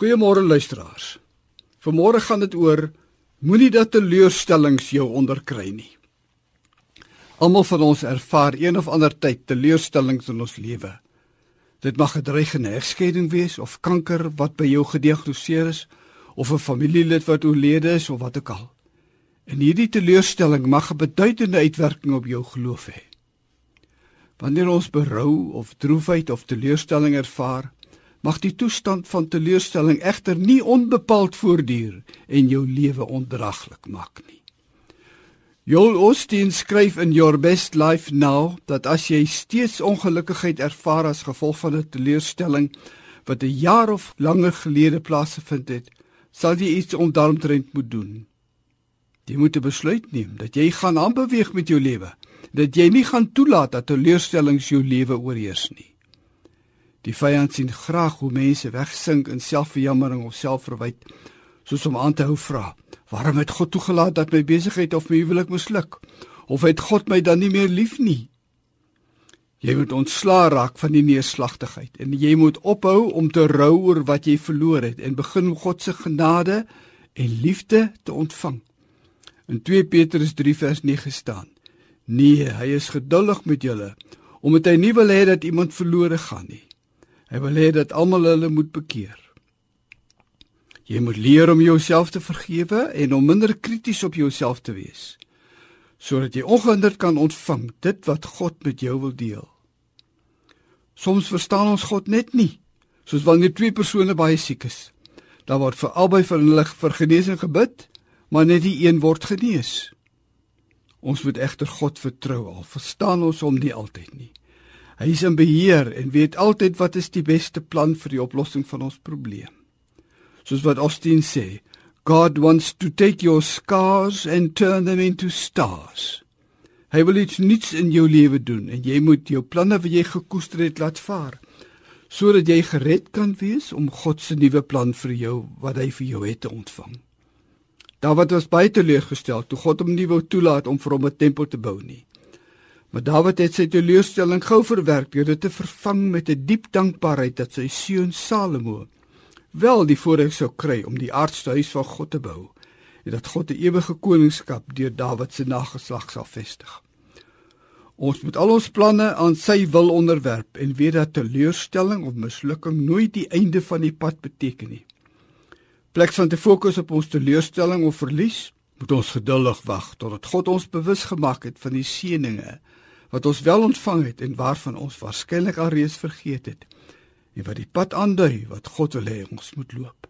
Goeiemôre luisteraars. Vanmôre gaan dit oor moenie dat teleurstellings jou onderkry nie. Almal van ons ervaar een of ander tyd teleurstellings in ons lewe. Dit mag 'n dreigende egskeiding wees of kanker wat by jou gediagnoseer is of 'n familielid wat oorlede is of wat ook al. En hierdie teleurstelling mag 'n beduidende uitwerking op jou geloof hê. Wanneer ons berou of droefheid of teleurstelling ervaar, mag die toestand van teleurstelling egter nie onbepaald voortduur en jou lewe ondraaglik maak nie. Joel Osteen skryf in Your Best Life Now dat as jy steeds ongelukkigheid ervaar as gevolg van 'n teleurstelling wat 'n jaar of langer gelede plaasgevind het, sal jy iets omtrent moet doen. Jy moet 'n besluit neem dat jy gaan aanbeweeg met jou lewe, dat jy nie gaan toelaat dat teleurstellings jou lewe oorheers nie. Die vyand sien graag hoe mense wegsink in selfverjammering of selfverwyd, soos om aan te hou vra: "Waarom het God toegelaat dat my besigheid of my huwelik misluk? Of het God my dan nie meer lief nie?" Jy moet ontslaa raak van die neerslagtigheid en jy moet ophou om te rou oor wat jy verloor het en begin om God se genade en liefde te ontvang. In 2 Petrus 3 vers 9 staan: "Nee, hy is geduldig met julle, omdat hy nie wil hê dat iemand verlore gaan nie." Hy wil hê dat almal hulle moet bekeer. Jy moet leer om jouself te vergewe en om minder krities op jouself te wees, sodat jy ongehinderd kan ontvang dit wat God met jou wil deel. Soms verstaan ons God net nie, soos wanneer twee persone baie siek is. Daar word vir albei van hulle vir genesing gebid, maar net die een word genees. Ons moet egter God vertrou al verstaan ons hom nie altyd nie. Hy is in beheer en weet altyd wat is die beste plan vir die oplossing van ons probleem. Soos wat Austin sê, God wants to take your scars and turn them into stars. Hy wil iets nuuts in jou lewe doen en jy moet jou planne wat jy gekoester het laat vaar sodat jy gered kan wees om God se nuwe plan vir jou wat hy vir jou het te ontvang. Dawid was baie teleurgestel toe God hom nie wou toelaat om vir hom 'n tempel te bou nie. Maar Dawid het sy teleurstelling gou verwerk deur dit te vervang met 'n die diep dankbaarheid dat sy seun Salomo wel die voorreg sou kry om die aardse huis van God te bou en dat God 'n ewige koningskap deur Dawid se nageslag sal vestig. Ons moet al ons planne aan sy wil onderwerp en weet dat teleurstelling of mislukking nooit die einde van die pad beteken nie. Plek van te fokus op ons teleurstelling of verlies, moet ons geduldig wag totdat God ons bewus gemaak het van die seënings wat ons wel ontvang het en waarvan ons waarskynlik alreeds vergeet het en wat die pad aandui wat God wil hê ons moet loop.